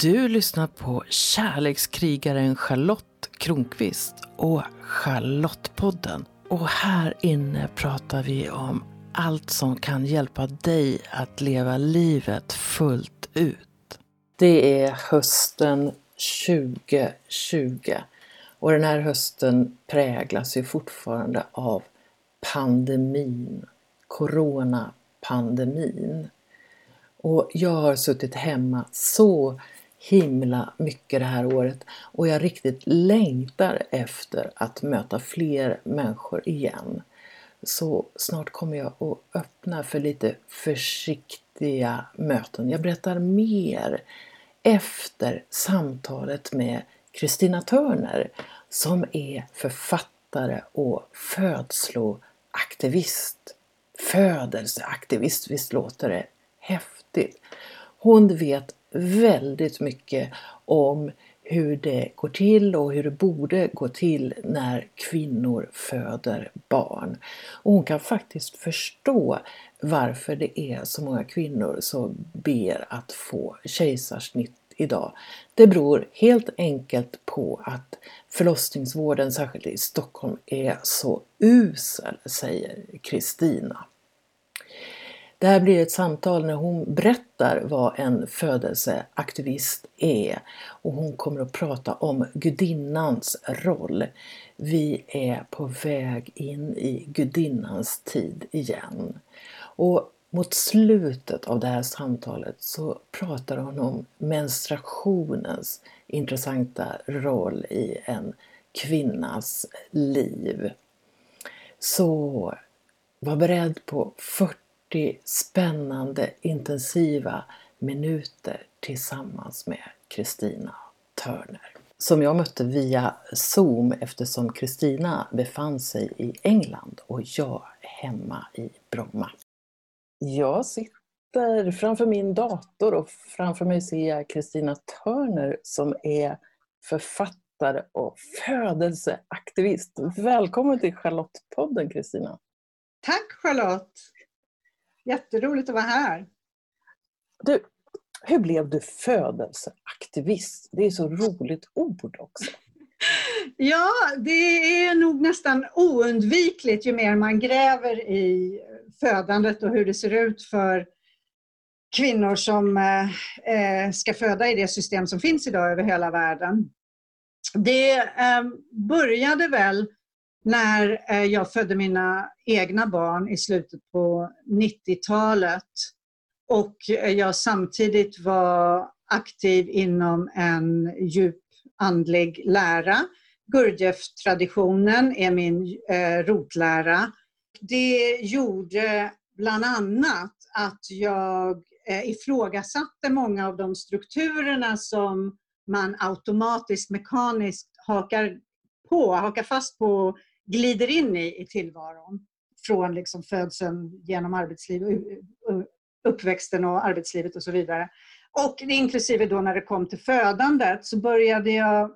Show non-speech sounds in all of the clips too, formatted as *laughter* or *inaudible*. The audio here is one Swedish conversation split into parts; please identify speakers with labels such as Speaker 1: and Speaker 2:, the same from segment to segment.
Speaker 1: Du lyssnar på kärlekskrigaren Charlotte Kronqvist och Charlottepodden. Och här inne pratar vi om allt som kan hjälpa dig att leva livet fullt ut. Det är hösten 2020 och den här hösten präglas ju fortfarande av pandemin, coronapandemin. Och jag har suttit hemma så himla mycket det här året och jag riktigt längtar efter att möta fler människor igen. Så snart kommer jag att öppna för lite försiktiga möten. Jag berättar mer efter samtalet med Kristina Törner som är författare och födsloaktivist. Födelseaktivist, visst låter det häftigt? Hon vet väldigt mycket om hur det går till och hur det borde gå till när kvinnor föder barn. Och hon kan faktiskt förstå varför det är så många kvinnor som ber att få kejsarsnitt idag. Det beror helt enkelt på att förlossningsvården, särskilt i Stockholm, är så usel, säger Kristina. Det här blir ett samtal när hon berättar vad en födelseaktivist är och hon kommer att prata om gudinnans roll. Vi är på väg in i gudinnans tid igen. Och mot slutet av det här samtalet så pratar hon om menstruationens intressanta roll i en kvinnas liv. Så var beredd på 40 40 spännande intensiva minuter tillsammans med Kristina Törner. Som jag mötte via Zoom eftersom Kristina befann sig i England och jag hemma i Bromma. Jag sitter framför min dator och framför mig ser jag Kristina Törner som är författare och födelseaktivist. Välkommen till Charlottepodden Kristina!
Speaker 2: Tack Charlotte! Jätteroligt att vara här.
Speaker 1: Du, hur blev du födelseaktivist? Det är så roligt ord också. *laughs*
Speaker 2: Ja, det är nog nästan oundvikligt ju mer man gräver i födandet och hur det ser ut för kvinnor som eh, ska föda i det system som finns idag över hela världen. Det eh, började väl när eh, jag födde mina egna barn i slutet på 90-talet och eh, jag samtidigt var aktiv inom en djup andlig lära. Gurdjieff-traditionen är min eh, rotlära. Det gjorde bland annat att jag ifrågasatte många av de strukturerna som man automatiskt mekaniskt hakar på, hakar fast på glider in i, i tillvaron. Från liksom födseln genom arbetsliv, uppväxten och arbetslivet och så vidare. Och inklusive då när det kom till födandet så började jag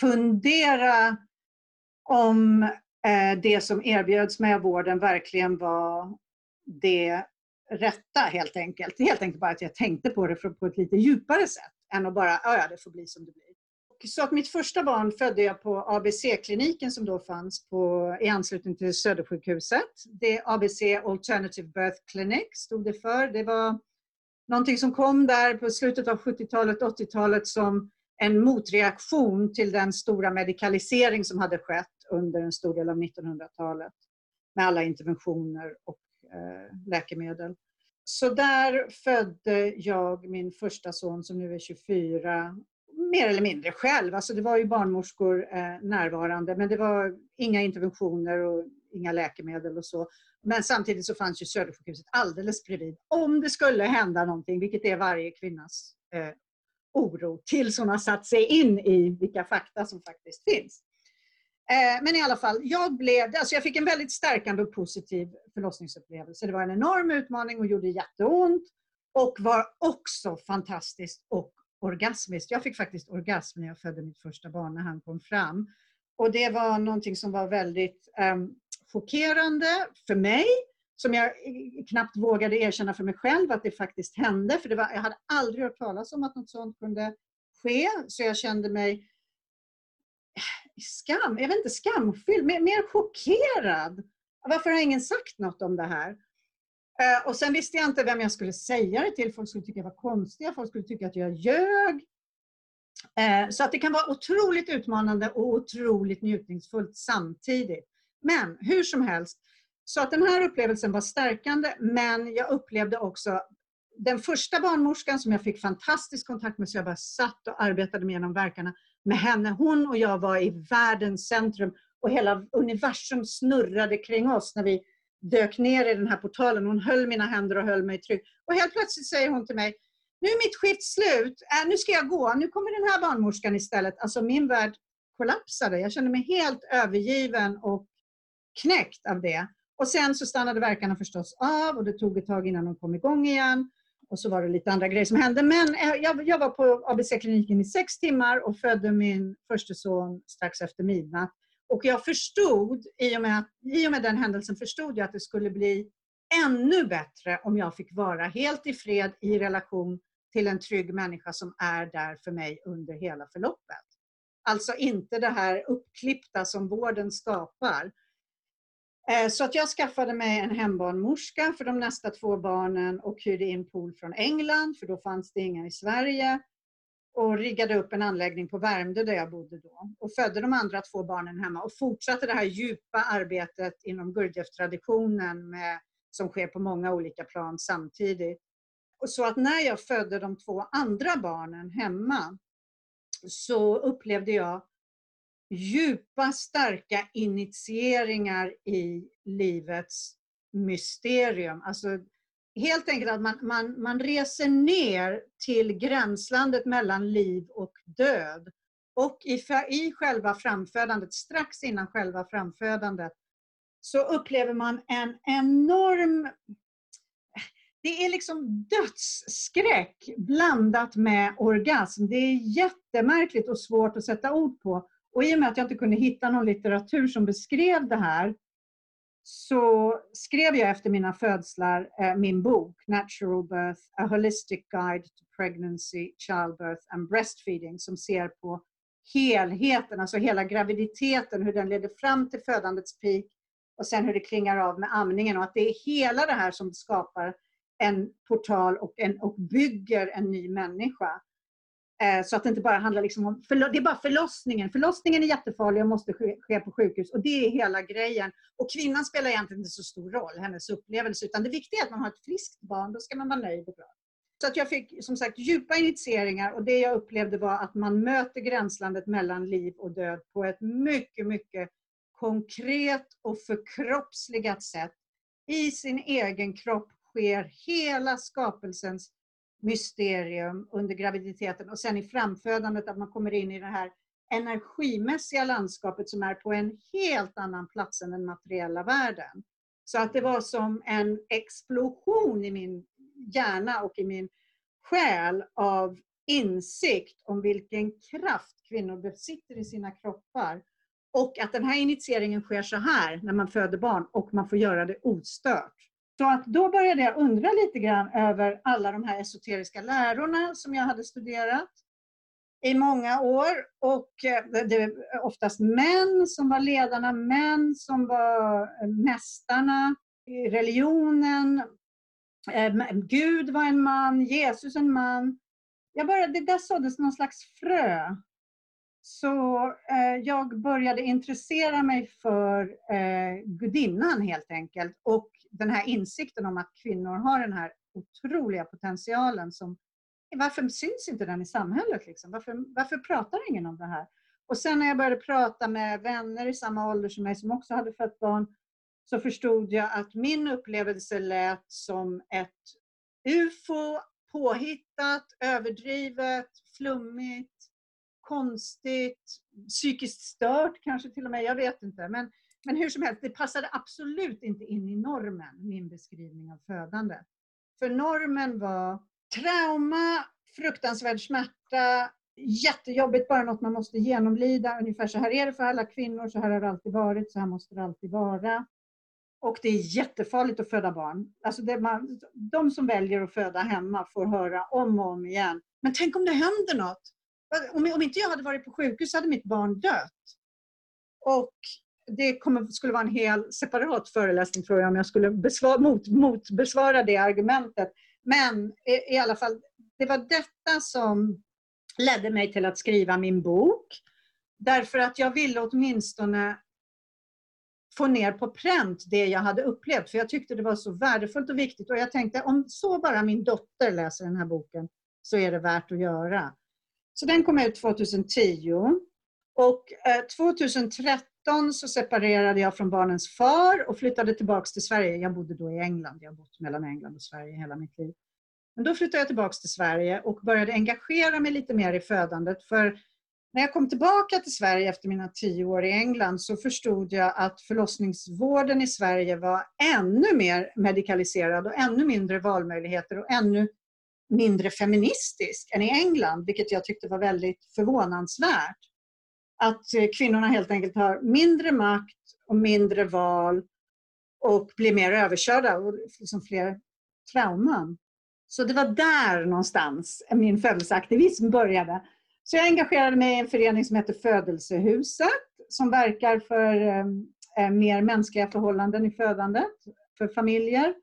Speaker 2: fundera om eh, det som erbjöds mig av vården verkligen var det rätta helt enkelt. Helt enkelt bara att jag tänkte på det på ett lite djupare sätt än att bara, ja det får bli som det blir så att mitt första barn födde jag på ABC-kliniken som då fanns på, i anslutning till Södersjukhuset. Det ABC Alternative Birth Clinic stod det för. Det var någonting som kom där på slutet av 70-talet, 80-talet som en motreaktion till den stora medikalisering som hade skett under en stor del av 1900-talet med alla interventioner och eh, läkemedel. Så där födde jag min första son som nu är 24 mer eller mindre själv. Alltså det var ju barnmorskor eh, närvarande men det var inga interventioner och inga läkemedel och så. Men samtidigt så fanns ju Södersjukhuset alldeles bredvid. Om det skulle hända någonting, vilket är varje kvinnas eh, oro, tills hon har satt sig in i vilka fakta som faktiskt finns. Eh, men i alla fall, jag, blev, alltså jag fick en väldigt stärkande och positiv förlossningsupplevelse. Det var en enorm utmaning och gjorde jätteont och var också fantastiskt och orgasmiskt. Jag fick faktiskt orgasm när jag födde mitt första barn, när han kom fram. Och det var någonting som var väldigt um, chockerande för mig som jag eh, knappt vågade erkänna för mig själv att det faktiskt hände. För det var, jag hade aldrig hört talas om att något sånt kunde ske. Så jag kände mig eh, skam, jag vet inte, skamfylld, mer, mer chockerad. Varför har ingen sagt något om det här? Eh, och sen visste jag inte vem jag skulle säga det till. Folk skulle tycka jag var konstiga, folk skulle tycka att jag ljög. Eh, så att det kan vara otroligt utmanande och otroligt njutningsfullt samtidigt. Men hur som helst, så att den här upplevelsen var stärkande men jag upplevde också den första barnmorskan som jag fick fantastisk kontakt med, så jag bara satt och arbetade med genom verkarna med henne. Hon och jag var i världens centrum och hela universum snurrade kring oss när vi dök ner i den här portalen. Hon höll mina händer och höll mig trygg. Och helt plötsligt säger hon till mig, nu är mitt skift slut, äh, nu ska jag gå, nu kommer den här barnmorskan istället. Alltså min värld kollapsade. Jag kände mig helt övergiven och knäckt av det. Och sen så stannade verkarna förstås av och det tog ett tag innan de kom igång igen. Och så var det lite andra grejer som hände. Men eh, jag, jag var på ABC-kliniken i sex timmar och födde min första son strax efter midnatt. Och jag förstod, i och, med, i och med den händelsen förstod jag att det skulle bli ännu bättre om jag fick vara helt i fred i relation till en trygg människa som är där för mig under hela förloppet. Alltså inte det här uppklippta som vården skapar. Eh, så att jag skaffade mig en hembarnmorska för de nästa två barnen och hyrde in pool från England, för då fanns det inga i Sverige. Och riggade upp en anläggning på Värmdö där jag bodde då. Och födde de andra två barnen hemma och fortsatte det här djupa arbetet inom Gurdjieff-traditionen som sker på många olika plan samtidigt. Och så att när jag födde de två andra barnen hemma så upplevde jag djupa, starka initieringar i livets mysterium. Alltså helt enkelt att man, man, man reser ner till gränslandet mellan liv och död. Och i, i själva framfödandet, strax innan själva framfödandet, så upplever man en enorm det är liksom dödsskräck blandat med orgasm. Det är jättemärkligt och svårt att sätta ord på. Och i och med att jag inte kunde hitta någon litteratur som beskrev det här så skrev jag efter mina födslar eh, min bok Natural Birth, A Holistic Guide to Pregnancy, Childbirth and Breastfeeding som ser på helheten, alltså hela graviditeten, hur den leder fram till födandets peak och sen hur det klingar av med amningen och att det är hela det här som skapar en portal och, en, och bygger en ny människa. Eh, så att det inte bara handlar liksom om... det är bara förlossningen. Förlossningen är jättefarlig och måste ske, ske, på sjukhus. Och det är hela grejen. Och kvinnan spelar egentligen inte så stor roll, hennes upplevelse. Utan det viktiga är att man har ett friskt barn. Då ska man vara nöjd och glad. Så att jag fick som sagt djupa initieringar och det jag upplevde var att man möter gränslandet mellan liv och död på ett mycket, mycket konkret och förkroppsligat sätt. I sin egen kropp sker hela skapelsens mysterium under graviditeten och sen i framfödandet att man kommer in i det här energimässiga landskapet som är på en helt annan plats än den materiella världen. Så att det var som en explosion i min hjärna och i min själ av insikt om vilken kraft kvinnor besitter i sina kroppar. Och att den här initieringen sker så här när man föder barn och man får göra det ostört. Så att då började jag undra lite grann över alla de här esoteriska lärorna som jag hade studerat i många år. Och eh, det var oftast män som var ledarna, män som var eh, mästarna i religionen. Eh, Gud var en man, Jesus en man. Jag började, det där såddes någon slags frö så eh, jag började intressera mig för eh, gudinnan helt enkelt och den här insikten om att kvinnor har den här otroliga potentialen som varför syns inte den i samhället? Liksom? Varför, varför pratar ingen om det här? Och sen när jag började prata med vänner i samma ålder som mig som också hade fött barn så förstod jag att min upplevelse lät som ett UFO, påhittat, överdrivet, flummigt, konstigt, psykiskt stört kanske till och med, jag vet inte. Men, men hur som helst, det passade absolut inte in i normen, min beskrivning av födande. För normen var trauma, fruktansvärd smärta, jättejobbigt, bara något man måste genomlida. Ungefär så här är det för alla kvinnor, så här har det alltid varit, så här måste det alltid vara. Och det är jättefarligt att föda barn. Alltså man, de som väljer att föda hemma får höra om och om igen. Men tänk om det händer något? Om, om inte jag hade varit på sjukhus hade mitt barn dött. Och det kommer, skulle vara en hel separat föreläsning tror jag om jag skulle besvara, mot, motbesvara det argumentet. Men i, i alla fall, det var detta som ledde mig till att skriva min bok. Därför att jag ville åtminstone få ner på pränt det jag hade upplevt. För jag tyckte det var så värdefullt och viktigt. Och jag tänkte om så bara min dotter läser den här boken så är det värt att göra. Så den kom ut 2010. Och eh, 2013 så separerade jag från barnens far och flyttade tillbaks till Sverige. Jag bodde då i England. Jag har bott mellan England och Sverige hela mitt liv. Men då flyttade jag tillbaks till Sverige och började engagera mig lite mer i födandet. För när jag kom tillbaka till Sverige efter mina tio år i England så förstod jag att förlossningsvården i Sverige var ännu mer medikaliserad och ännu mindre valmöjligheter och ännu mindre feministisk än i England, vilket jag tyckte var väldigt förvånansvärt. Att eh, kvinnorna helt enkelt har mindre makt och mindre val och blir mer överkörda och liksom fler trauman. Så det var där någonstans min födelseaktivism började. Så jag engagerade mig i en förening som heter Födelsehuset som verkar för eh, eh mer mänskliga förhållanden i födandet för familjer.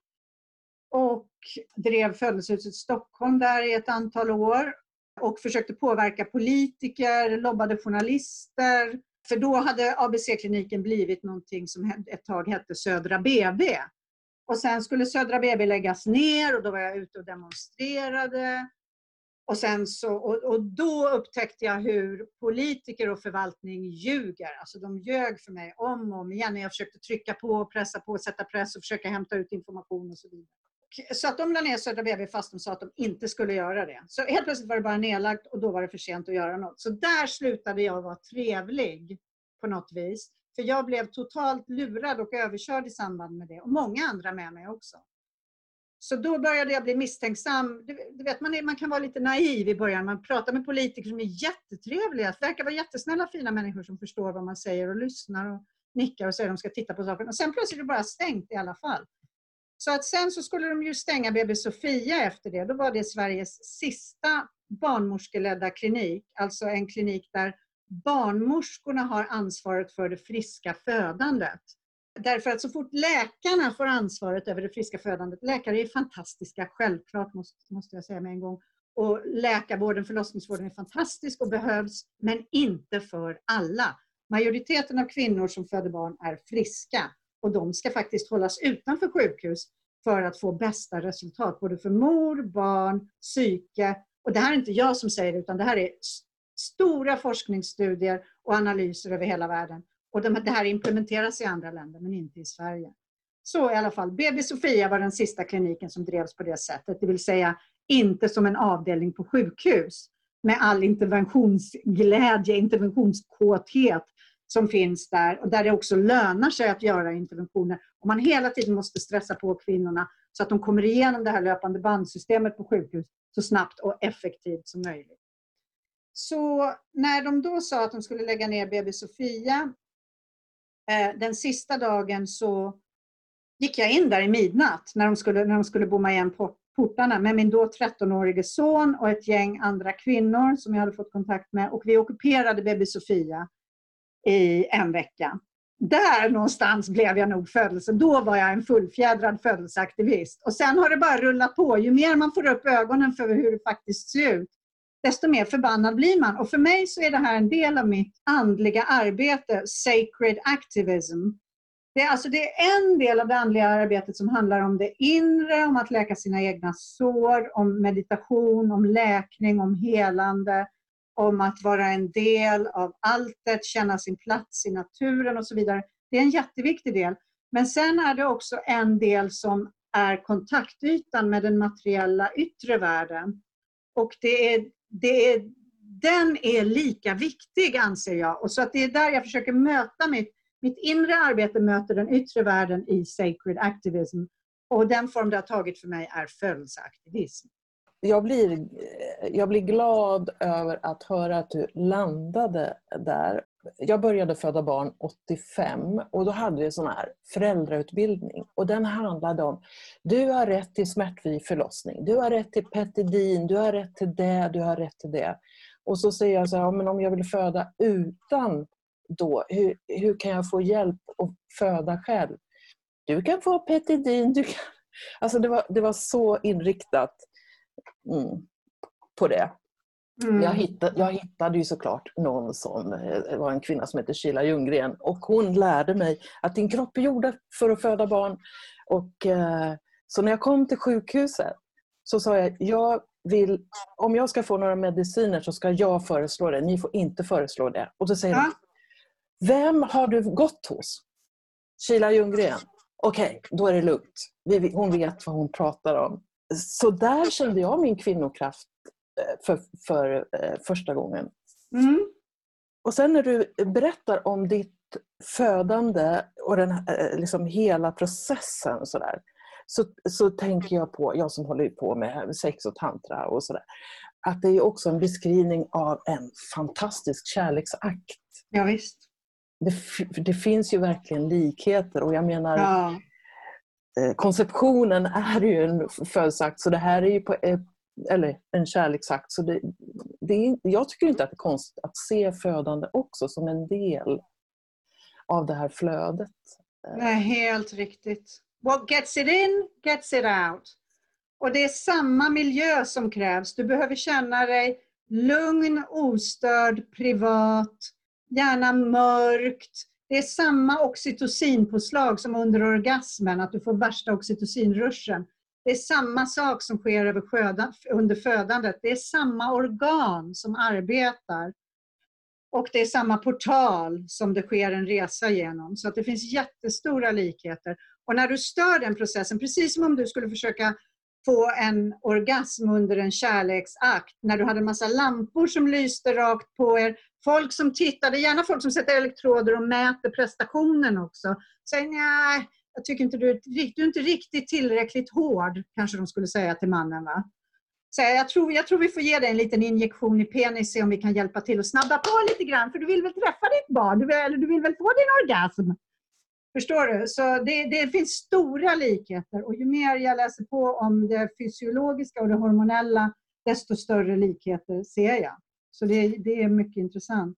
Speaker 2: Och drev Födelsehuset Stockholm där i ett antal år och försökte påverka politiker, lobbade journalister. För då hade ABC-kliniken blivit någonting som ett tag hette Södra BB. Och sen skulle Södra BB läggas ner och då var jag ute och demonstrerade. Och, sen så, och, och, då upptäckte jag hur politiker och förvaltning ljuger. Alltså de ljög för mig om och om igen när jag försökte trycka på, pressa på, sätta press och försöka hämta ut information och så vidare. Så att de la ner Södra BB fast de sa att de inte skulle göra det. Så helt plötsligt var det bara nedlagt och då var det för sent att göra något. Så där slutade jag vara trevlig på något vis. För jag blev totalt lurad och överkörd i samband med det. Och många andra med mig också. Så då började jag bli misstänksam. Du, vet, man, är, man kan vara lite naiv i början. Man pratar med politiker som är jättetrevliga. Det verkar vara jättesnälla, fina människor som förstår vad man säger och lyssnar och nickar och säger att de ska titta på saken. Och sen plötsligt är det bara stängt i alla fall. Så att sen så skulle de ju stänga BB Sofia efter det. Då var det Sveriges sista barnmorskeledda klinik. Alltså en klinik där barnmorskorna har ansvaret för det friska födandet. Därför att så fort läkarna får ansvaret över det friska födandet, läkare är fantastiska, självklart måste, måste jag säga med en gång, och läkarvården, förlossningsvården är fantastisk och behövs, men inte för alla. Majoriteten av kvinnor som föder barn är friska och de ska faktiskt hållas utanför sjukhus för att få bästa resultat, både för mor, barn, psyke. Och det här är inte jag som säger det, utan det här är stora forskningsstudier och analyser över hela världen. Och det här implementeras i andra länder, men inte i Sverige. Så i alla fall, BB Sofia var den sista kliniken som drevs på det sättet, det vill säga inte som en avdelning på sjukhus med all interventionsglädje, interventionskåthet som finns där och där det också lönar sig att göra interventioner. Och man hela tiden måste stressa på kvinnorna så att de kommer igenom det här löpande bandsystemet på sjukhus så snabbt och effektivt som möjligt. Så när de då sa att de skulle lägga ner BB Sofia eh, den sista dagen så gick jag in där i midnatt när de skulle, när de skulle bomma igen portarna med min då 13-årige son och ett gäng andra kvinnor som jag hade fått kontakt med och vi ockuperade BB Sofia i en vecka. Där någonstans blev jag nog födelse. Då var jag en fullfjädrad födelseaktivist. Och sen har det bara rullat på. Ju mer man får upp ögonen för hur det faktiskt ser ut, desto mer förbannad blir man. Och för mig så är det här en del av mitt andliga arbete, sacred activism. Det är, alltså, det är en del av det andliga arbetet som handlar om det inre, om att läka sina egna sår, om meditation, om läkning, om helande, om att vara en del av alltet, känna sin plats i naturen och så vidare. Det är en jätteviktig del. Men sen är det också en del som är kontaktytan med den materiella yttre världen. Och det är, det är, den är lika viktig anser jag. Och så att det är där jag försöker möta mitt, mitt inre arbete möter den yttre världen i sacred activism. Och den form det har tagit för mig är födelseaktivism
Speaker 1: jag blir, jag blir glad över att höra att du landade där. jag började föda barn 85 och då hade vi en sån här föräldrautbildning. Och den handlade om, du har rätt till smärtfri förlossning, du har rätt till Petidin, du har rätt till det, du har rätt till det. Och så säger jag så här, ja, men om jag vill föda utan då, hur, hur kan jag få hjälp att föda själv? Du kan få Petidin, du kan... Alltså det var, det var så inriktat mm, på det. Mm. Jag, hittade, jag hittade ju såklart någon som eh, var en kvinna som heter Sheila Ljunggren och hon lärde mig att din kropp är gjord för att föda barn. Och, eh, så när jag kom till sjukhuset så sa jag, jag vill, om jag ska få några mediciner så ska jag föreslå det, ni får inte föreslå det. Och då säger ja. de, vem har du gått hos? Sheila Ljunggren. Okej, okay, då är det lugnt. Hon vet vad hon pratar om. Så där kände jag min kvinnokraft Eh, för, för eh, första gången. Mm. Och sen när du berättar om ditt födande och den, eh, liksom hela processen så, där, så, så tänker jag på, jag som håller på med sex och tantra och sådär, att det är också en beskrivning av en fantastisk kärleksakt.
Speaker 2: Ja, visst.
Speaker 1: Det, det finns ju verkligen likheter och jag menar ja. Eh, konceptionen är ju en födelseakt så det här är ju på, eller en kärleksakt. Så det, det är, jag tycker inte att det är konstigt att se födande också som en del av det här flödet. Eh.
Speaker 2: Nej, helt riktigt. What gets it in, gets it out. Och det är samma miljö som krävs. Du behöver känna dig lugn, ostörd, privat, gärna mörkt. Det är samma oxytocinpåslag som under orgasmen, att du får värsta oxytocinruschen. Det är samma sak som sker över sköda, under födandet. Det är samma organ som arbetar. Och det är samma portal som det sker en resa genom. Så att det finns jättestora likheter. Och när du stör den processen, precis som om du skulle försöka få en orgasm under en kärleksakt, när du hade en massa lampor som lyste rakt på er, folk som tittar, det är gärna folk som sätter elektroder och mäter prestationen också, säger nej, jag tycker inte du, du är inte riktigt tillräckligt hård, kanske de skulle säga till mannen. Va? Så jag, tror, jag tror vi får ge dig en liten injektion i penis, se om vi kan hjälpa till och snabba på lite grann, för du vill väl träffa ditt barn, du vill, eller du vill väl få din orgasm? Förstår du? Så det, det, finns stora likheter och ju mer jag läser på om det fysiologiska och det hormonella, desto större likheter ser jag. Så det, det är mycket intressant.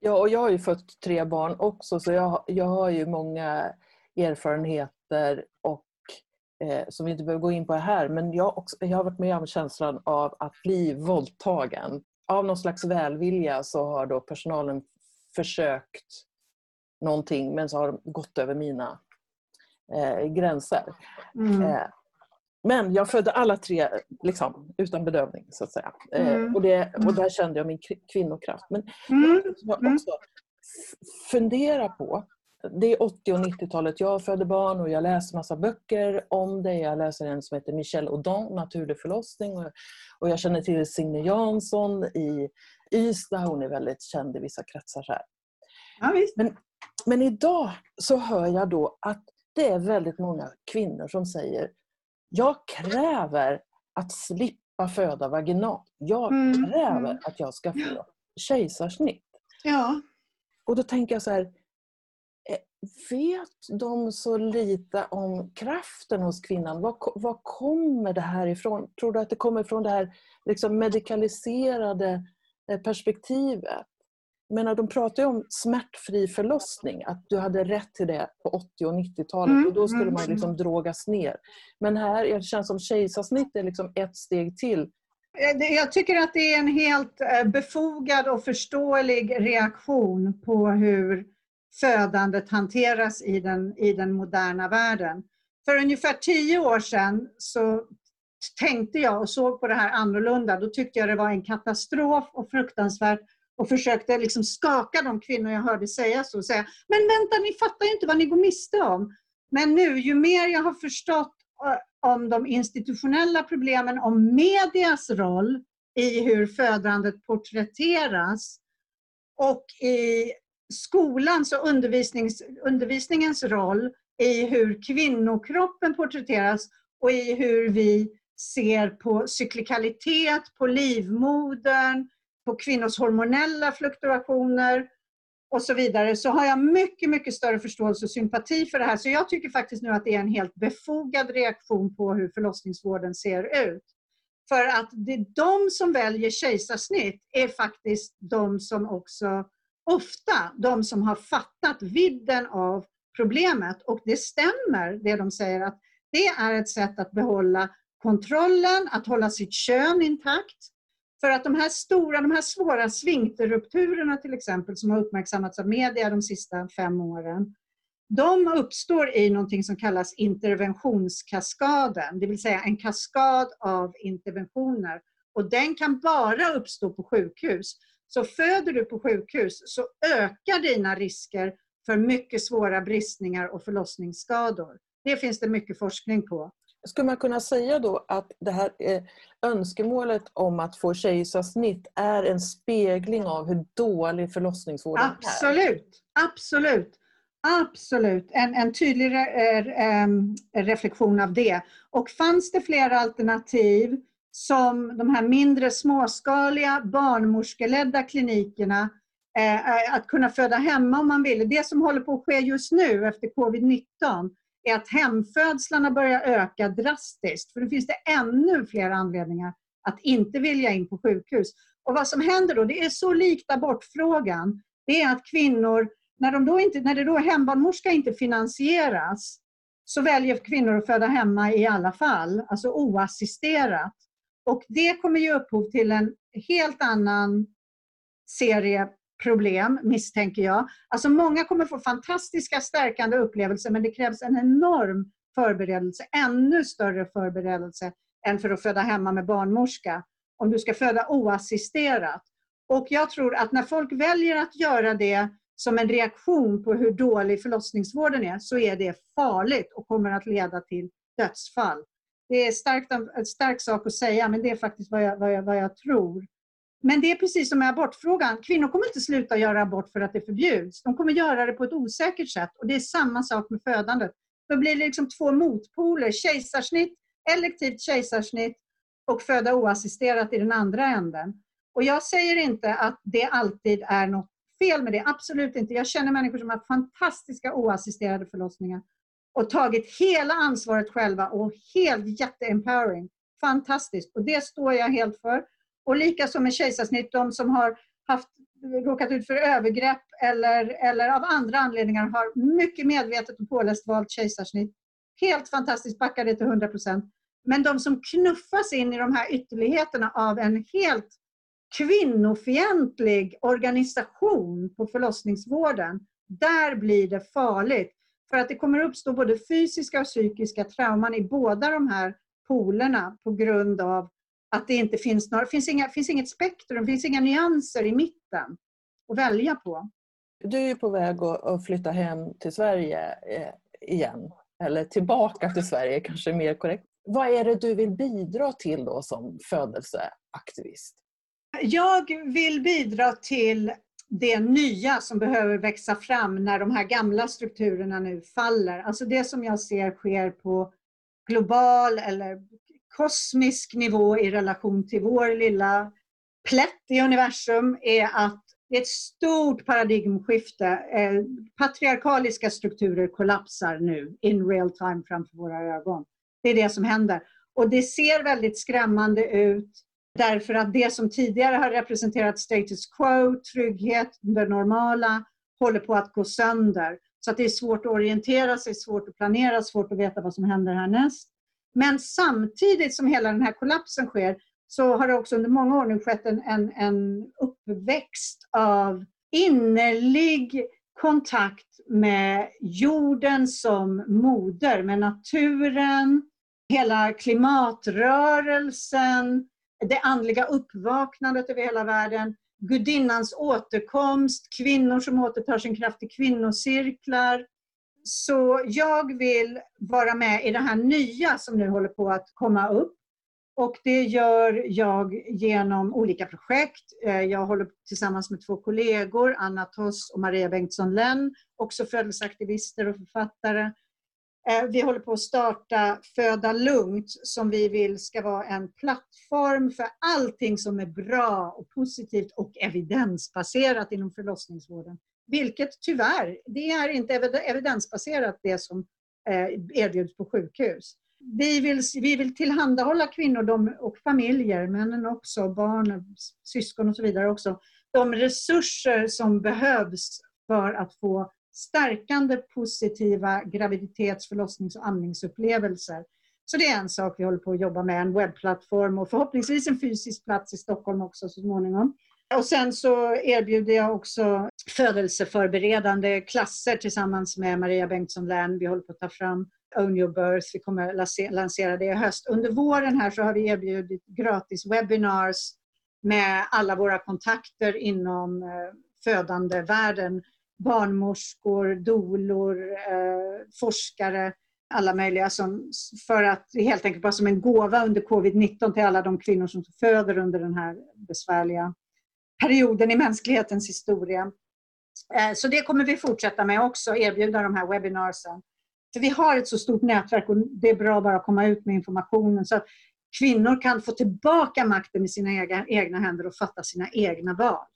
Speaker 1: Ja, och jag har ju fått tre barn också, så jag, jag har ju många erfarenheter och eh, som vi inte behöver gå in på här, men jag, också, jag har varit med om känslan av att bli våldtagen. Av någon slags välvilja så har då personalen försökt någonting men så har de gått över mina eh, gränser. Mm. Eh, men jag födde alla tre liksom, utan bedövning så att säga. Eh, mm. och, det, och där kände jag min kvinnokraft. Men mm. jag mm. också fundera på det är 80 och 90-talet. Jag födde barn och jag läser massa böcker om det. Jag läser en som heter Michel Audin, Naturlig förlossning. Och, jag känner till Signe Jansson i Ystad. Hon är väldigt känd i vissa kretsar. Så
Speaker 2: ja,
Speaker 1: men, men idag så hör jag då att det är väldigt många kvinnor som säger Jag kräver att slippa föda vaginalt. Jag mm. kräver att jag ska få kejsarsnitt.
Speaker 2: Ja.
Speaker 1: Och då tänker jag så här, vet de så lite om kraften hos kvinnan? Var, var kommer det här ifrån? Tror du att det kommer från det här liksom medikaliserade eh, perspektivet? Menar, de pratar ju om smärtfri förlossning, att du hade rätt till det på 80 och 90-talet mm, och då skulle mm, man liksom drogas ner. Men här det känns som kejsarsnitt är liksom ett steg till.
Speaker 2: Eh, jag tycker att det är en helt eh, befogad och förståelig reaktion på hur födandet hanteras i den, i den moderna världen. För ungefär tio år sedan så tänkte jag och såg på det här annorlunda. Då tyckte jag det var en katastrof och fruktansvärt och försökte liksom skaka de kvinnor jag hörde säga så och säga Men vänta, ni fattar ju inte vad ni går miste om. Men nu, ju mer jag har förstått eh, om de institutionella problemen, om medias roll i hur födandet porträtteras och i skolans och undervisningens roll i hur kvinnokroppen porträtteras och i hur vi ser på cyklikalitet, på livmodern, på kvinnors hormonella fluktuationer och så vidare så har jag mycket, mycket större förståelse och sympati för det här. Så jag tycker faktiskt nu att det är en helt befogad reaktion på hur förlossningsvården ser ut. För att det är de som väljer kejsarsnitt är faktiskt de som också, ofta de som har fattat vidden av problemet. Och det stämmer det de säger att det är ett sätt att behålla kontrollen, att hålla sitt kön intakt. För att de här stora, de här svåra sfinkterrupturerna till exempel som har uppmärksammats av media de sista fem åren, de uppstår i någonting som kallas interventionskaskaden, det vill säga en kaskad av interventioner. Och den kan bara uppstå på sjukhus. Så föder du på sjukhus så ökar dina risker för mycket svåra bristningar och förlossningsskador. Det finns det mycket forskning på.
Speaker 1: Skulle man kunna säga då att det här eh, önskemålet om att få kejsarsnitt är en spegling av hur dålig förlossningsvården är?
Speaker 2: Absolut, absolut. Absolut, en, en tydlig re, eh, ehm, reflektion av det. Och fanns det flera alternativ som de här mindre småskaliga barnmorskeledda klinikerna eh, eh, att kunna föda hemma om man ville. Det som håller på att ske just nu efter covid-19 är att hemfödslarna börjar öka drastiskt. För då finns det ännu fler anledningar att inte vilja in på sjukhus. Och vad som händer då, det är så likt abortfrågan, det är att kvinnor, när, de då inte, när det då hembarnmorska inte finansieras, så väljer kvinnor att föda hemma i alla fall, alltså oassisterat. Och det kommer ge upphov till en helt annan serie problem, misstänker jag. Alltså många kommer få fantastiska stärkande upplevelser men det krävs en enorm förberedelse, ännu större förberedelse än för att föda hemma med barnmorska. Om du ska föda oassisterat. Och jag tror att när folk väljer att göra det som en reaktion på hur dålig förlossningsvården är så är det farligt och kommer att leda till dödsfall. Det är starkt, en stark sak att säga men det är faktiskt vad jag, vad jag, vad jag tror. Men det är precis som med abortfrågan. Kvinnor kommer inte sluta göra abort för att det förbjuds. De kommer göra det på ett osäkert sätt. Och det är samma sak med födandet. Då blir det liksom två motpoler. Kejsarsnitt, elektivt kejsarsnitt och föda oassisterat i den andra änden. Och jag säger inte att det alltid är något fel med det. Absolut inte. Jag känner människor som har fantastiska oassisterade förlossningar och tagit hela ansvaret själva och helt jätteempowering. Fantastiskt. Och det står jag helt för. Och likaså med kejsarsnitt, de som har haft, råkat ut för övergrepp eller, eller av andra anledningar har mycket medvetet och påläst valt kejsarsnitt. Helt fantastiskt, backar det till 100% Men de som knuffas in i de här ytterligheterna av en helt kvinnofientlig organisation på förlossningsvården, där blir det farligt. För att det kommer uppstå både fysiska och psykiska trauman i båda de här polerna på grund av att det inte finns några, finns, inga, finns inget spektrum, finns inga nyanser i mitten att välja på.
Speaker 1: Du är på väg att flytta hem till Sverige eh, igen, eller tillbaka till Sverige kanske mer korrekt. Vad är det du vill bidra till då som födelseaktivist?
Speaker 2: Jag vill bidra till det nya som behöver växa fram när de här gamla strukturerna nu faller. Alltså det som jag ser sker på global eller kosmisk nivå i relation till vår lilla plätt i universum är att det är ett stort paradigmskifte. Eh, patriarkaliska strukturer kollapsar nu in real time framför våra ögon. Det är det som händer. Och det ser väldigt skrämmande ut därför att det som tidigare har representerat status quo, trygghet, det normala, håller på att gå sönder. Så att det är svårt att orientera sig, svårt att planera, svårt att veta vad som händer härnäst. Men samtidigt som hela den här kollapsen sker så har det också under många år nu skett en, en, en uppväxt av innerlig kontakt med jorden som moder, med naturen, hela klimatrörelsen, det andliga uppvaknandet över hela världen, gudinnans återkomst, kvinnor som återtar sin kraft i kvinnocirklar, så jag vill vara med i det här nya som nu håller på att komma upp. Och det gör jag genom olika projekt. Eh, jag håller tillsammans med två kollegor, Anna Toss och Maria Bengtsson Lenn, också födelseaktivister och författare. Eh, vi håller på att starta Föda Lugnt som vi vill ska vara en plattform för allting som är bra och positivt och evidensbaserat inom förlossningsvården. Vilket tyvärr, det är inte evidensbaserat det som eh, erbjuds på sjukhus. Vi vill, vi vill tillhandahålla kvinnor och familjer, männen också, barn, syskon och så vidare också, de resurser som behövs för att få stärkande positiva graviditets-, förlossnings och amningsupplevelser. Så det är en sak vi håller på att jobba med, en webbplattform och förhoppningsvis en fysisk plats i Stockholm också så småningom. Och sen så erbjuder jag också födelseförberedande klasser tillsammans med Maria Bengtsson Lern. Vi håller på att ta fram Own Your Birth. Vi kommer lansera det i höst. Under våren här så har vi erbjudit gratis webinars med alla våra kontakter inom eh, födandevärlden. Barnmorskor, dolor, eh, forskare, alla möjliga som, för att helt enkelt bara som en gåva under covid-19 till alla de kvinnor som föder under den här besvärliga perioden i mänsklighetens historia. Eh, så det kommer vi fortsätta med också, erbjuda de här webinarsen. För vi har ett så stort nätverk och det är bra bara att komma ut med informationen så att kvinnor kan få tillbaka makten i sina egna händer och fatta sina egna val.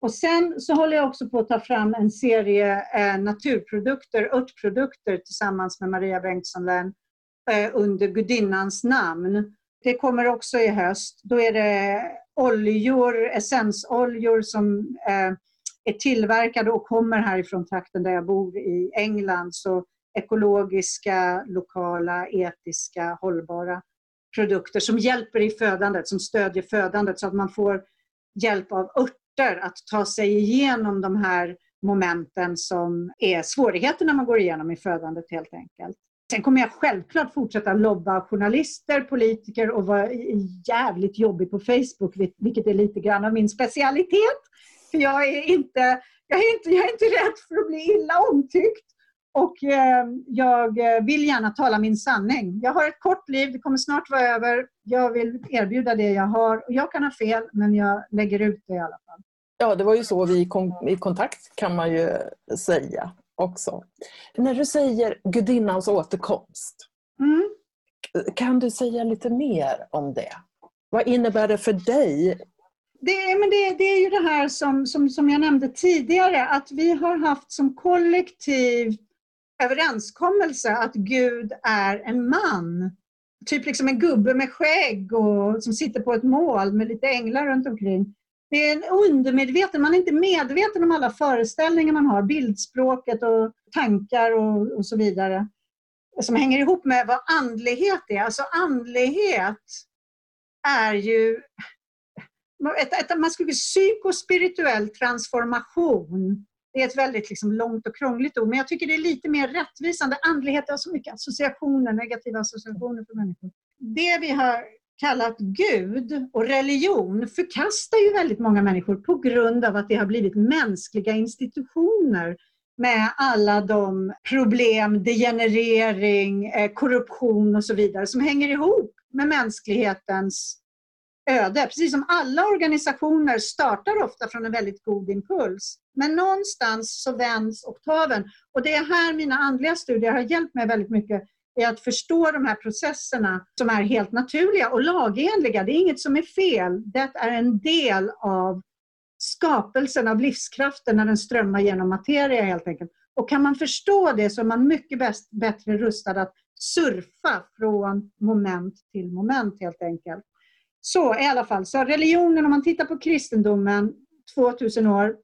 Speaker 2: Och sen så håller jag också på att ta fram en serie eh, naturprodukter, örtprodukter tillsammans med Maria Bengtsson eh, under gudinnans namn. Det kommer också i höst. Då är det oljor, essensoljor som eh, är tillverkade och kommer härifrån trakten där jag bor i England. Så ekologiska, lokala, etiska, hållbara produkter som hjälper i födandet, som stödjer födandet så att man får hjälp av örter att ta sig igenom de här momenten som är svårigheter när man går igenom i födandet helt enkelt. Sen kommer jag självklart fortsätta lobba journalister, politiker och vara jävligt jobbig på Facebook, vilket är lite grann av min specialitet. För jag är inte, jag är inte, jag är inte rädd för att bli illa omtyckt. Och eh, jag vill gärna tala min sanning. Jag har ett kort liv, det kommer snart vara över. Jag vill erbjuda det jag har. Och jag kan ha fel, men jag lägger ut det i alla fall.
Speaker 1: Ja, det var ju så vi kom i kontakt kan man ju säga också. När du säger gudinnans återkomst, mm. kan du säga lite mer om det? Vad innebär det för dig?
Speaker 2: Det, men det, det är ju det här som, som, som jag nämnde tidigare, att vi har haft som kollektiv överenskommelse att Gud är en man. Typ liksom en gubbe med skägg och som sitter på ett mål med lite änglar runt omkring. Det är en undermedveten, man är inte medveten om alla föreställningar man har, bildspråket och tankar och, och så vidare. Som hänger ihop med vad andlighet är. Alltså andlighet är ju ett, ett, man skulle psykospirituell transformation. Det är ett väldigt liksom långt och krångligt ord, men jag tycker det är lite mer rättvisande. Andlighet har så mycket associationer, negativa associationer för människor. Det vi har kallat Gud och religion förkastar ju väldigt många människor på grund av att det har blivit mänskliga institutioner med alla de problem, degenerering, eh, korruption och så vidare som hänger ihop med mänsklighetens öde. Precis som alla organisationer startar ofta från en väldigt god impuls. Men någonstans så vänds oktaven. Och det är här mina andliga studier har hjälpt mig väldigt mycket i att förstå de här processerna som är helt naturliga och lagenliga. Det är inget som är fel. Det är en del av skapelsen av livskraften när den strömmar genom materia helt enkelt. Och kan man förstå det så är man mycket bäst, bättre rustad att surfa från moment till moment helt enkelt. Så i alla fall, så religionen, om man tittar på kristendomen 2000 år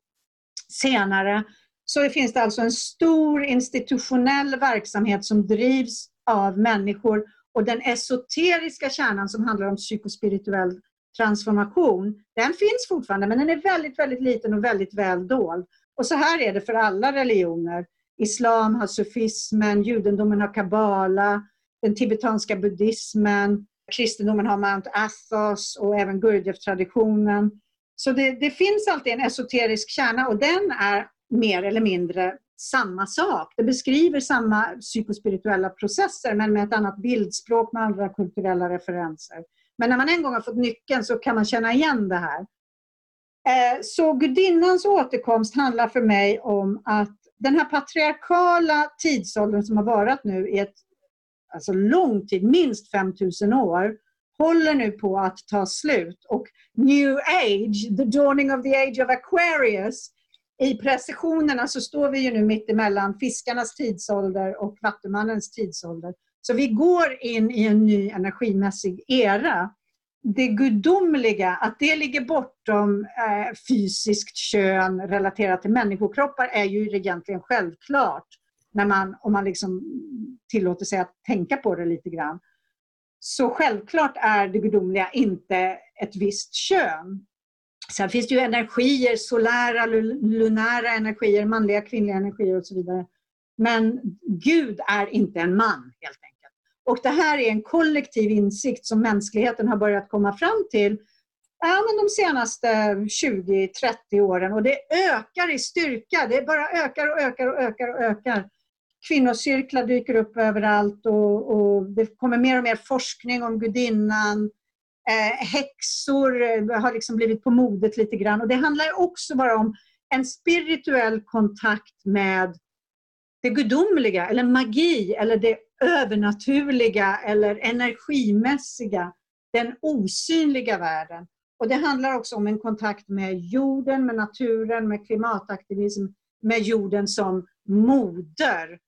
Speaker 2: senare, så finns det alltså en stor institutionell verksamhet som drivs av människor och den esoteriska kärnan som handlar om psykospirituell transformation, den finns fortfarande men den är väldigt, väldigt liten och väldigt väl dold. Och så här är det för alla religioner. Islam har sufismen, judendomen har kabbala, den tibetanska buddhismen, kristendomen har Mount Athos och även Gurdjieff-traditionen. Så det, det, finns alltid en esoterisk kärna och den är mer eller mindre samma sak. Det beskriver samma psykospirituella processer men med ett annat bildspråk med andra kulturella referenser. Men när man en gång har fått nyckeln så kan man känna igen det här. Eh, så gudinnans återkomst handlar för mig om att den här patriarkala tidsåldern som har varit nu i ett alltså lång tid, minst 5000 år, håller nu på att ta slut. Och New Age, the dawning of the age of Aquarius, i precisionerna så står vi ju nu mitt emellan fiskarnas tidsålder och vattumannens tidsålder. Så vi går in i en ny energimässig era. Det gudomliga, att det ligger bortom eh, fysiskt kön relaterat till människokroppar är ju egentligen självklart. När man, om man liksom tillåter sig att tänka på det lite grann. Så självklart är det gudomliga inte ett visst kön. Sen finns det ju energier, solära, lunära energier, manliga, kvinnliga energier och så vidare. Men Gud är inte en man helt enkelt. Och det här är en kollektiv insikt som mänskligheten har börjat komma fram till ja, men de senaste 20-30 åren och det ökar i styrka. Det bara ökar och ökar och ökar och ökar. Kvinnocirklar dyker upp överallt och, och det kommer mer och mer forskning om gudinnan. Eh, häxor eh, har liksom blivit på modet lite grann och det handlar också bara om en spirituell kontakt med det gudomliga eller magi eller det övernaturliga eller energimässiga, den osynliga världen. Och Det handlar också om en kontakt med jorden, med naturen, med klimataktivism, med jorden som moder.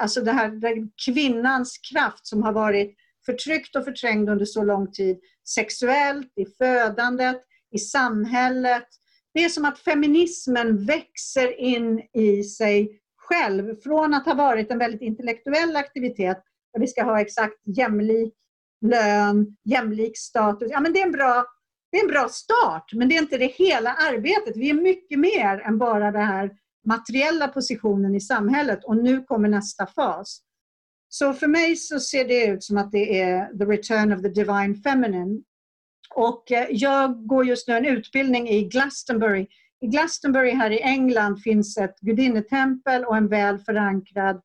Speaker 2: Alltså det här, kvinnans kraft som har varit förtryckt och förträngd under så lång tid, sexuellt, i födandet, i samhället. Det är som att feminismen växer in i sig själv från att ha varit en väldigt intellektuell aktivitet där vi ska ha exakt jämlik lön, jämlik status. Ja, men det, är en bra, det är en bra start, men det är inte det hela arbetet. Vi är mycket mer än bara den här materiella positionen i samhället och nu kommer nästa fas. Så för mig så ser det ut som att det är the return of the divine feminine. Och eh, jag går just nu en utbildning i Glastonbury i Glastonbury här i England finns ett gudinnetempel och en väl förankrad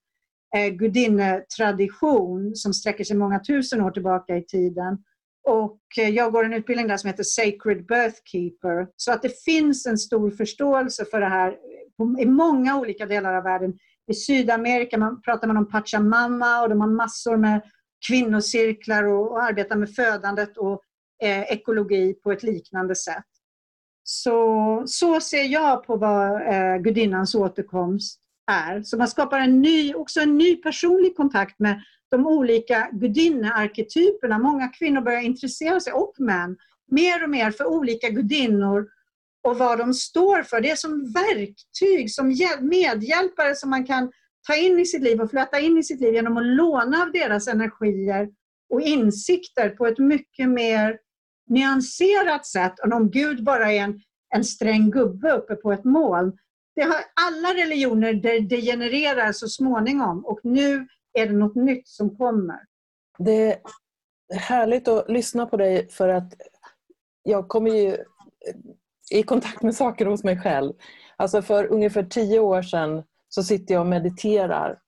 Speaker 2: eh, gudinnetradition som sträcker sig många tusen år tillbaka i tiden. Och eh, jag går en utbildning där som heter Sacred Birthkeeper. Så att det finns en stor förståelse för det här i många olika delar av världen. I Sydamerika man, pratar man om Pachamama och de har massor med kvinnocirklar och, och arbetar med födandet och eh, ekologi på ett liknande sätt. Så, så ser jag på vad eh, gudinnans återkomst är. Så man skapar en ny, också en ny personlig kontakt med de olika gudinnearketyperna. Många kvinnor börjar intressera sig, och män, mer och mer för olika gudinnor och vad de står för. Det är som verktyg, som medhjälpare som man kan ta in i sitt liv och fläta in i sitt liv genom att låna av deras energier och insikter på ett mycket mer nyanserat sätt än om Gud bara är en, en sträng gubbe uppe på ett moln. Det har, alla religioner degenererar så småningom och nu är det något nytt som kommer.
Speaker 1: Det är härligt att lyssna på dig för att jag kommer ju i kontakt med saker hos mig själv. Alltså för ungefär tio år sedan så sitter jag och mediterar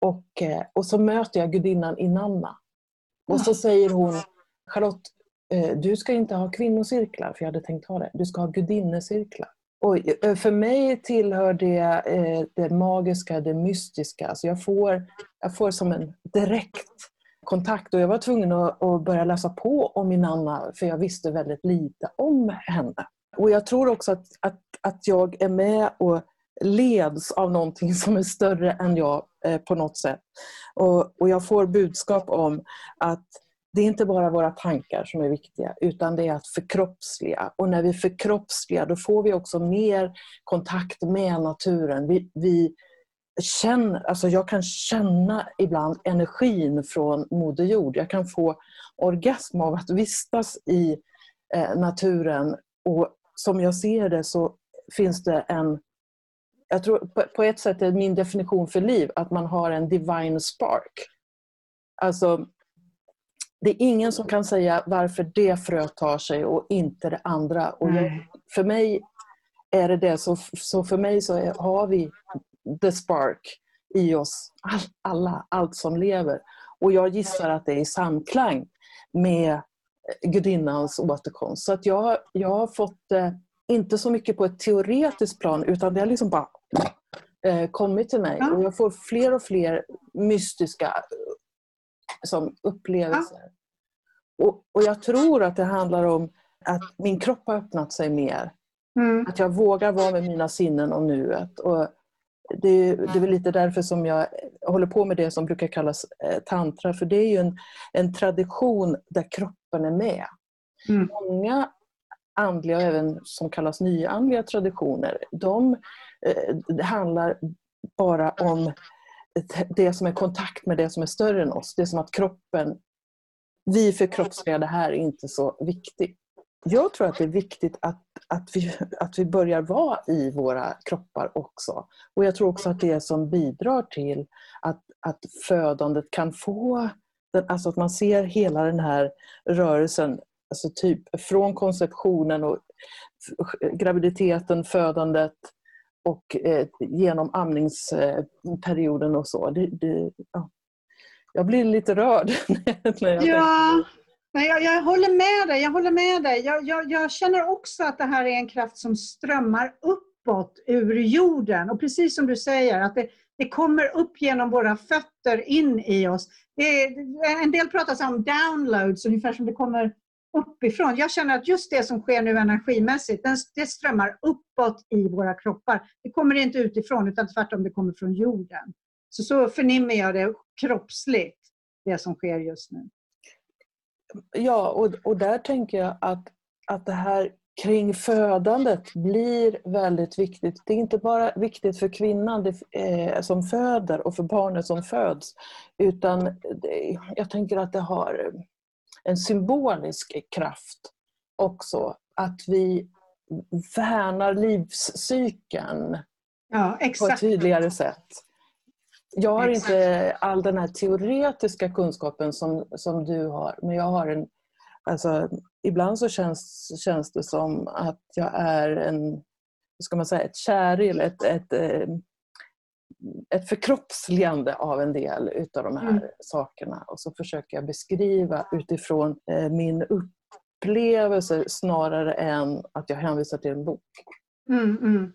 Speaker 1: och, eh, och så möter jag gudinnan Inanna. Och så säger hon Charlotte, eh, du ska inte ha kvinnocirklar, för jag hade tänkt ha det. Du ska ha gudinnecirklar. Och eh, för mig tillhör det det magiska, det mystiska. Alltså jag, får, jag får som en direkt kontakt och jag var tvungen att, att börja läsa på om min Anna för jag visste väldigt lite om henne. Och jag tror också att, att, att jag är med och leds av någonting som är större än jag eh, på något sätt. Och, och jag får budskap om att det är inte bara våra tankar som är viktiga utan det är att förkroppsliga. Och när vi förkroppsligar då får vi också mer kontakt med naturen. Vi, vi känner, alltså jag kan känna ibland energin från Moder Jord. Jag kan få orgasm av att vistas i eh, naturen. Och som jag ser det så finns det en jag tror på ett sätt är min definition för liv att man har en divine spark. Alltså det är ingen som kan säga varför det fröet tar sig och inte det andra. Och jag, för mig är det det. Så, så för mig så är, har vi the spark i oss, all, alla, allt som lever. Och jag gissar att det är i samklang med gudinnans återkomst. Så att jag, jag har fått eh, inte så mycket på ett teoretiskt plan, utan det har liksom bara eh, kommit till mig. Och jag får fler och fler mystiska som upplevelser. Ja. Och, och jag tror att det handlar om att min kropp har öppnat sig mer. Mm. Att jag vågar vara med mina sinnen och nuet. Och det, det är väl lite därför som jag håller på med det som brukar kallas eh, tantra, för det är ju en, en tradition där kroppen är med. Mm. Många andliga och även som kallas nyandliga traditioner, de eh, handlar bara om det som är kontakt med det som är större än oss. Det är som att kroppen, vi förkroppsligar det här är inte så viktigt. Jag tror att det är viktigt att, att, vi, att vi börjar vara i våra kroppar också. Och jag tror också att det som bidrar till att, att födandet kan få, alltså att man ser hela den här rörelsen, alltså typ från konceptionen och graviditeten, födandet, och eh, genom amningsperioden och så. Det, det, ja. Jag blir lite rörd. *laughs*
Speaker 2: när jag ja, Nej, jag, jag, håller med dig. Jag, håller med dig. Jag, jag, jag, känner också att det här är en kraft som strömmar uppåt ur jorden. Och precis som du säger, att det, det kommer upp genom våra fötter in i oss. Det, en del pratar om downloads, ungefär som det kommer uppifrån. Jag känner att just det som sker nu energimässigt, det strömmar uppåt i våra kroppar. Det kommer inte utifrån utan tvärtom det kommer från jorden. Så så förnimmer jag det kroppsligt, det som sker just nu.
Speaker 1: Ja, och, och där tänker jag att, att det här kring födandet blir väldigt viktigt. Det är inte bara viktigt för kvinnan eh, som föder och för barnet som föds. Utan jag tänker att det har en symbolisk kraft också. Att vi värnar livscykeln ja, på ett tydligare sätt. Jag har exakt. inte all den här teoretiska kunskapen som, som du har, men jag har en... Alltså, ibland så känns, känns det som att jag är en, ska man säga, ett käril, ett, ett, eh, ett förkroppsligande av en del utav de här mm. sakerna. Och så försöker jag beskriva utifrån eh, min upplevelse snarare än att jag hänvisar till en bok.
Speaker 2: Mm, mm.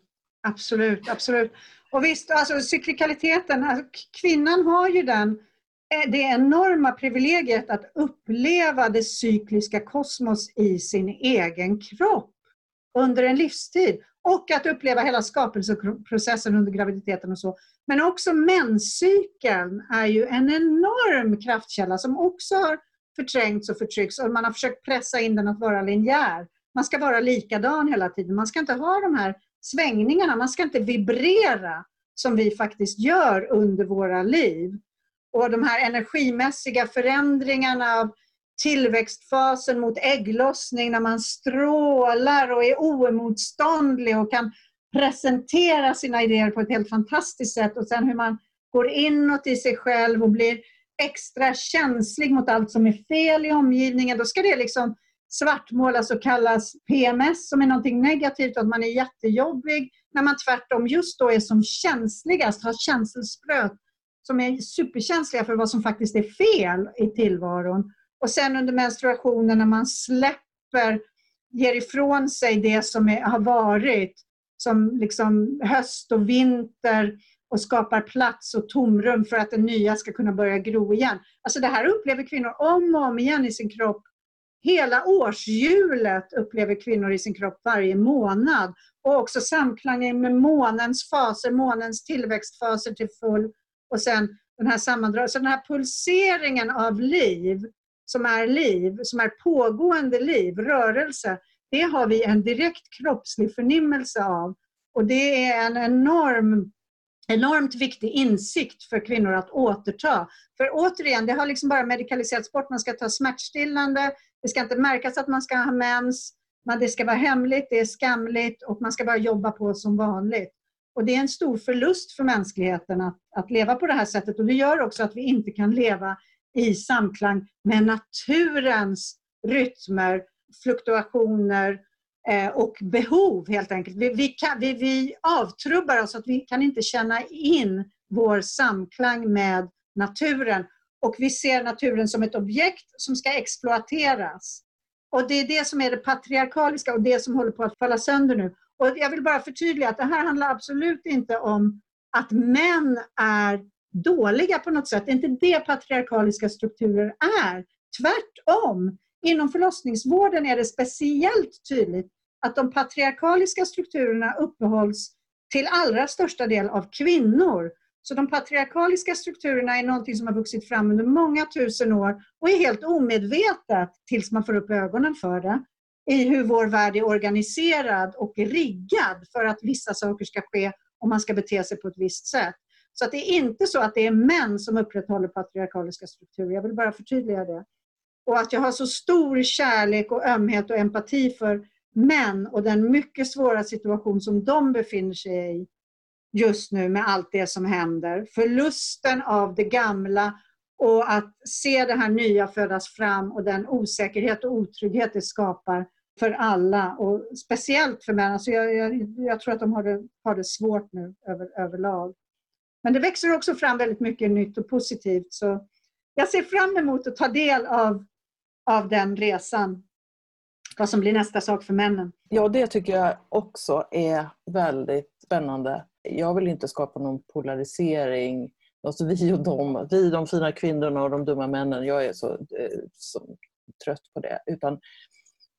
Speaker 2: Absolut, absolut. Och visst, alltså cyklikaliteten, alltså, kvinnan har ju den, Eh, det enorma privilegiet att uppleva det cykliska kosmos i sin egen kropp under en livstid. Och att uppleva hela skapelseprocessen under graviditeten och så. Men också menscykeln är ju en enorm kraftkälla som också har förträngts och förtryckts och man har försökt pressa in den att vara linjär. Man ska vara likadan hela tiden. Man ska inte ha de här svängningarna. Man ska inte vibrera som vi faktiskt gör under våra liv. Och de här energimässiga förändringarna av tillväxtfasen mot ägglossning när man strålar och är oemotståndlig och kan presentera sina idéer på ett helt fantastiskt sätt och sen hur man går inåt i sig själv och blir extra känslig mot allt som är fel i omgivningen. Då ska det liksom svartmålas och kallas PMS som är någonting negativt och att man är jättejobbig när man tvärtom just då är som känsligast, har känselspröt som är superkänsliga för vad som faktiskt är fel i tillvaron. Och sen under menstruationen när man släpper, ger ifrån sig det som är, har varit, som liksom höst och vinter och skapar plats och tomrum för att det nya ska kunna börja gro igen. Alltså det här upplever kvinnor om och om igen i sin kropp. Hela årshjulet upplever kvinnor i sin kropp varje månad. Och också samklangen med månens faser, månens tillväxtfaser till full och sen den här sammandragningen. Så den här pulseringen av liv som är liv, som är pågående liv, rörelse, det har vi en direkt kroppslig förnimmelse av. Och det är en enorm, enormt viktig insikt för kvinnor att återta. För återigen, det har liksom bara medikaliserats bort. Man ska ta smärtstillande, det ska inte märkas att man ska ha mens, men det ska vara hemligt, det är skamligt och man ska bara jobba på som vanligt. Och Det är en stor förlust för mänskligheten att, att leva på det här sättet och det gör också att vi inte kan leva i samklang med naturens rytmer, fluktuationer eh, och behov helt enkelt. Vi, vi, kan, vi, vi avtrubbar oss att vi kan inte känna in vår samklang med naturen och vi ser naturen som ett objekt som ska exploateras. Och Det är det som är det patriarkaliska och det som håller på att falla sönder nu. Och Jag vill bara förtydliga att det här handlar absolut inte om att män är dåliga på något sätt. Det är inte det patriarkaliska strukturer är. Tvärtom. Inom förlossningsvården är det speciellt tydligt att de patriarkaliska strukturerna uppehålls till allra största del av kvinnor. Så de patriarkaliska strukturerna är någonting som har vuxit fram under många tusen år och är helt omedvetet tills man får upp ögonen för det i hur vår värld är organiserad och riggad för att vissa saker ska ske och man ska bete sig på ett visst sätt. Så att det är inte så att det är män som upprätthåller patriarkaliska strukturer. Jag vill bara förtydliga det. Och att jag har så stor kärlek och ömhet och empati för män och den mycket svåra situation som de befinner sig i just nu med allt det som händer. Förlusten av det gamla och att se det här nya födas fram och den osäkerhet och otrygghet det skapar för alla och speciellt för män. Alltså jag, jag, jag tror att de har det, har det svårt nu över, överlag. Men det växer också fram väldigt mycket nytt och positivt. Så jag ser fram emot att ta del av, av den resan. Vad som blir nästa sak för männen.
Speaker 1: Ja, det tycker jag också är väldigt spännande. Jag vill inte skapa någon polarisering Alltså vi och dem, vi de fina kvinnorna och de dumma männen. Jag är så, eh, så trött på det. Utan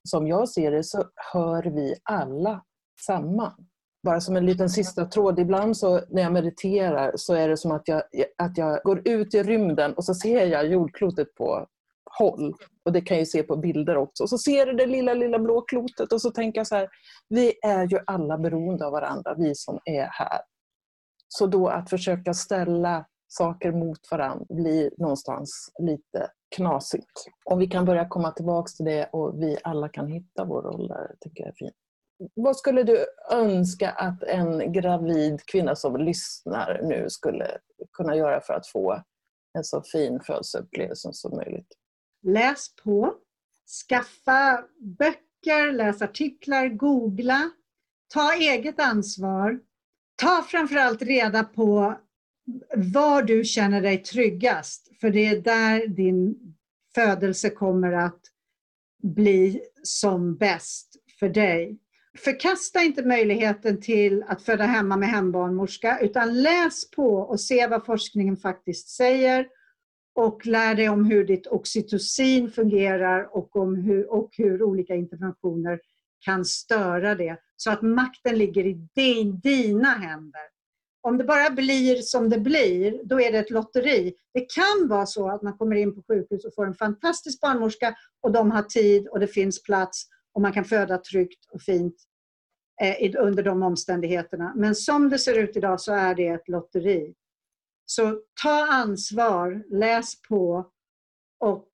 Speaker 1: som jag ser det så hör vi alla samman. Bara som en liten sista tråd. Ibland så när jag mediterar så är det som att jag, att jag går ut i rymden och så ser jag jordklotet på håll. Och det kan jag se på bilder också. Och så ser du det lilla, lilla blå klotet och så tänker jag så här, vi är ju alla beroende av varandra, vi som är här. Så då att försöka ställa saker mot varandra blir någonstans lite knasigt. Om vi kan börja komma tillbaka till det och vi alla kan hitta vår roll där, tycker jag är fint. Vad skulle du önska att en gravid kvinna som lyssnar nu skulle kunna göra för att få en så fin födelseupplevelse som möjligt?
Speaker 2: Läs på. Skaffa böcker, läs artiklar, googla. Ta eget ansvar. Ta framförallt reda på var du känner dig tryggast. För det är där din födelse kommer att bli som bäst för dig. Förkasta inte möjligheten till att föda hemma med hembarnmorska utan läs på och se vad forskningen faktiskt säger och lär dig om hur ditt oxytocin fungerar och, om hur, och hur olika interventioner kan störa det. Så att makten ligger i din, dina händer om det bara blir som det blir, då är det ett lotteri. Det kan vara så att man kommer in på sjukhus och får en fantastisk barnmorska och de har tid och det finns plats och man kan föda tryggt och fint eh, under de omständigheterna. Men som det ser ut idag så är det ett lotteri. Så ta ansvar, läs på och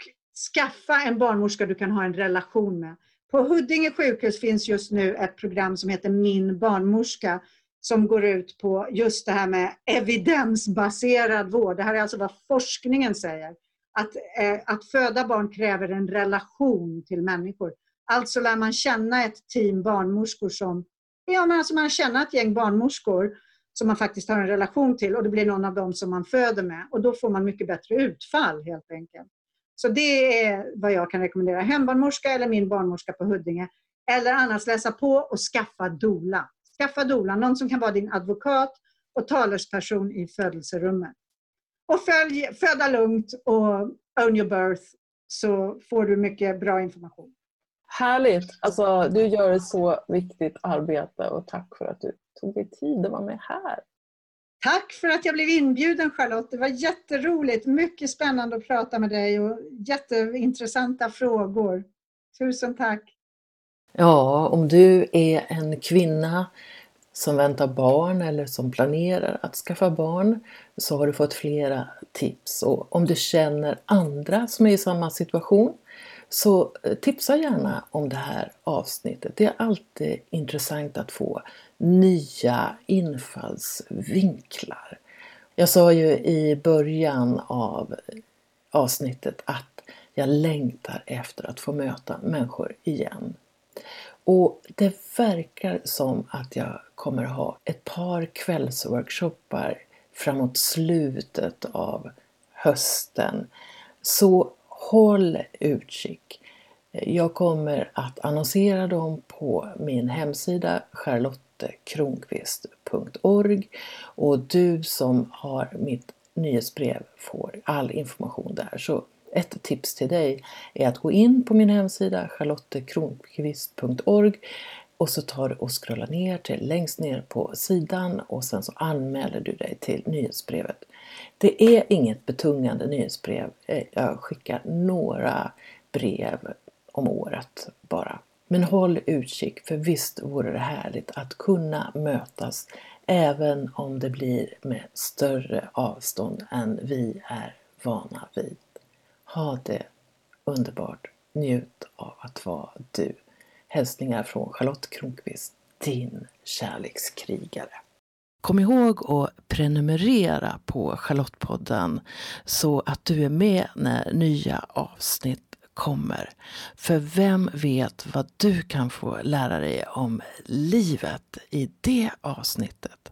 Speaker 2: skaffa en barnmorska du kan ha en relation med. På Huddinge sjukhus finns just nu ett program som heter Min barnmorska som går ut på just det här med evidensbaserad vård. Det här är alltså vad forskningen säger. Att, eh, att föda barn kräver en relation till människor. Alltså lär man känna ett team barnmorskor som... Ja, men alltså man känner ett gäng barnmorskor som man faktiskt har en relation till och det blir någon av dem som man föder med. Och då får man mycket bättre utfall helt enkelt. Så det är vad jag kan rekommendera. Hembarnmorska eller min barnmorska på Huddinge. Eller annars läsa på och skaffa dola. Skaffa doula, någon som kan vara din advokat och talesperson i födelserummet. Och följ Föda lugnt och Own your birth så får du mycket bra information.
Speaker 1: Härligt! Alltså, du gör ett så viktigt arbete och tack för att du tog dig tid att vara med här.
Speaker 2: Tack för att jag blev inbjuden Charlotte. Det var jätteroligt. Mycket spännande att prata med dig och jätteintressanta frågor. Tusen tack!
Speaker 1: Ja, om du är en kvinna som väntar barn eller som planerar att skaffa barn så har du fått flera tips. Och om du känner andra som är i samma situation så eh, tipsa gärna om det här avsnittet. Det är alltid intressant att få nya infallsvinklar. Jag sa ju i början av avsnittet att jag längtar efter att få möta människor igen. Och det verkar som att jag kommer ha ett par kvällsworkshoppar framåt slutet av hösten. Så håll utkik. Jag kommer att annonsera dem på min hemsida charlottekronqvist.org och du som har mitt nyhetsbrev får all information där. Så ett tips till dig är att gå in på min hemsida charlottekronqvist.org och så tar du och scrollar ner till längst ner på sidan och sen så anmäler du dig till nyhetsbrevet. Det är inget betungande nyhetsbrev. Eh, jag skickar några brev om året bara. Men håll utkik för visst vore det härligt att kunna mötas även om det blir med större avstånd än vi är vana vid. Ha det underbart. Njut av att vara du. Hälsningar från Charlotte Kronqvist, din kärlekskrigare. Kom ihåg att prenumerera på Charlottepodden så att du är med när nya avsnitt kommer. För vem vet vad du kan få lära dig om livet i det avsnittet.